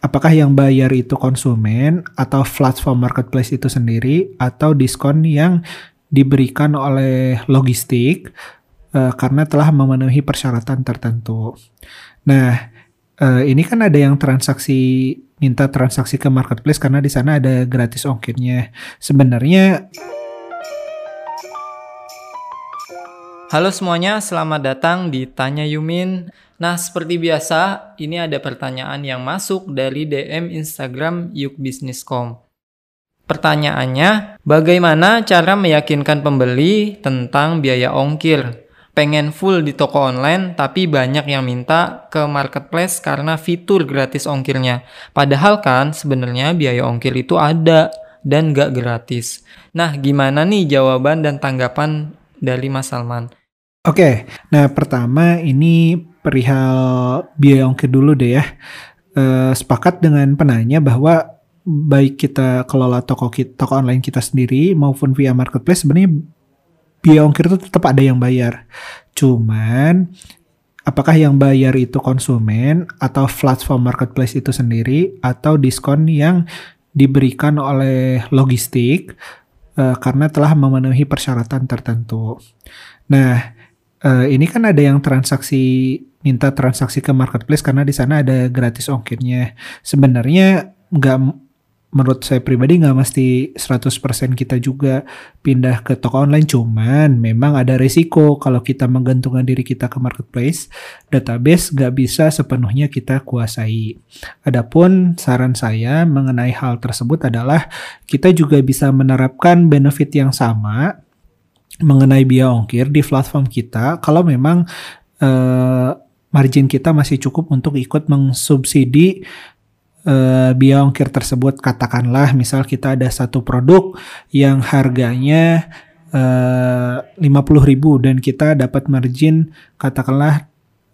apakah yang bayar itu konsumen atau platform marketplace itu sendiri atau diskon yang diberikan oleh logistik uh, karena telah memenuhi persyaratan tertentu. Nah, uh, ini kan ada yang transaksi minta transaksi ke marketplace karena di sana ada gratis ongkirnya. Sebenarnya Halo semuanya, selamat datang di Tanya Yumin. Nah, seperti biasa, ini ada pertanyaan yang masuk dari DM Instagram yukbisniscom. Pertanyaannya, bagaimana cara meyakinkan pembeli tentang biaya ongkir? Pengen full di toko online, tapi banyak yang minta ke marketplace karena fitur gratis ongkirnya. Padahal kan sebenarnya biaya ongkir itu ada dan gak gratis. Nah, gimana nih jawaban dan tanggapan dari Mas Salman? Oke, nah pertama ini perihal biaya ongkir dulu deh ya. E, sepakat dengan penanya bahwa baik kita kelola toko kita, toko online kita sendiri maupun via marketplace sebenarnya biaya ongkir itu tetap ada yang bayar. Cuman apakah yang bayar itu konsumen atau platform marketplace itu sendiri atau diskon yang diberikan oleh logistik e, karena telah memenuhi persyaratan tertentu. Nah, uh, ini kan ada yang transaksi minta transaksi ke marketplace karena di sana ada gratis ongkirnya. Sebenarnya nggak menurut saya pribadi nggak mesti 100% kita juga pindah ke toko online cuman memang ada resiko kalau kita menggantungkan diri kita ke marketplace database nggak bisa sepenuhnya kita kuasai adapun saran saya mengenai hal tersebut adalah kita juga bisa menerapkan benefit yang sama mengenai biaya ongkir di platform kita kalau memang uh, margin kita masih cukup untuk ikut mengsubsidi uh, biaya ongkir tersebut. Katakanlah misal kita ada satu produk yang harganya eh, 50.000 dan kita dapat margin katakanlah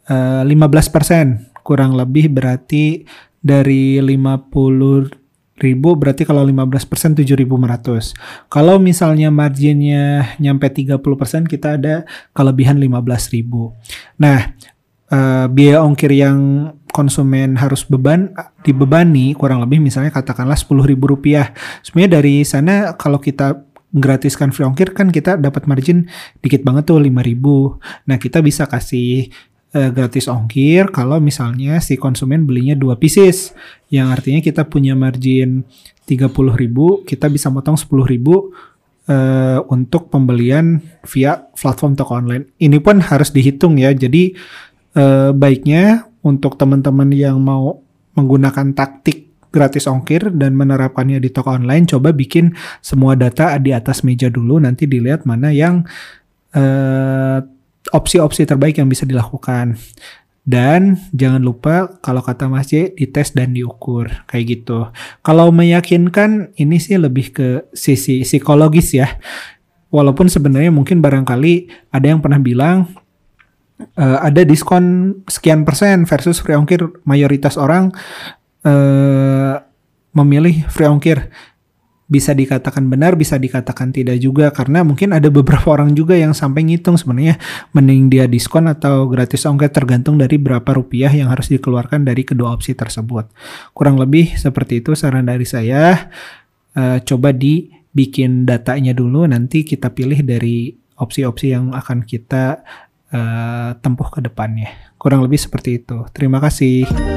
uh, 15% kurang lebih berarti dari 50 ribu berarti kalau 15% 7.500. Kalau misalnya marginnya nyampe 30% kita ada kelebihan 15.000. Nah, uh, biaya ongkir yang konsumen harus beban dibebani kurang lebih misalnya katakanlah 10.000 rupiah. Sebenarnya dari sana kalau kita gratiskan free ongkir kan kita dapat margin dikit banget tuh 5000. Nah, kita bisa kasih uh, gratis ongkir kalau misalnya si konsumen belinya dua pieces yang artinya kita punya margin 30.000 kita bisa motong 10.000 uh, untuk pembelian via platform toko online. Ini pun harus dihitung ya. Jadi uh, baiknya untuk teman-teman yang mau menggunakan taktik gratis ongkir dan menerapkannya di toko online coba bikin semua data di atas meja dulu nanti dilihat mana yang uh, opsi-opsi terbaik yang bisa dilakukan. Dan jangan lupa kalau kata Mas J dites dan diukur kayak gitu. Kalau meyakinkan ini sih lebih ke sisi psikologis ya. Walaupun sebenarnya mungkin barangkali ada yang pernah bilang uh, ada diskon sekian persen versus free ongkir mayoritas orang uh, memilih free ongkir bisa dikatakan benar, bisa dikatakan tidak juga karena mungkin ada beberapa orang juga yang sampai ngitung sebenarnya mending dia diskon atau gratis ongkir tergantung dari berapa rupiah yang harus dikeluarkan dari kedua opsi tersebut. Kurang lebih seperti itu saran dari saya. Uh, coba dibikin datanya dulu nanti kita pilih dari opsi-opsi yang akan kita uh, tempuh ke depannya. Kurang lebih seperti itu. Terima kasih.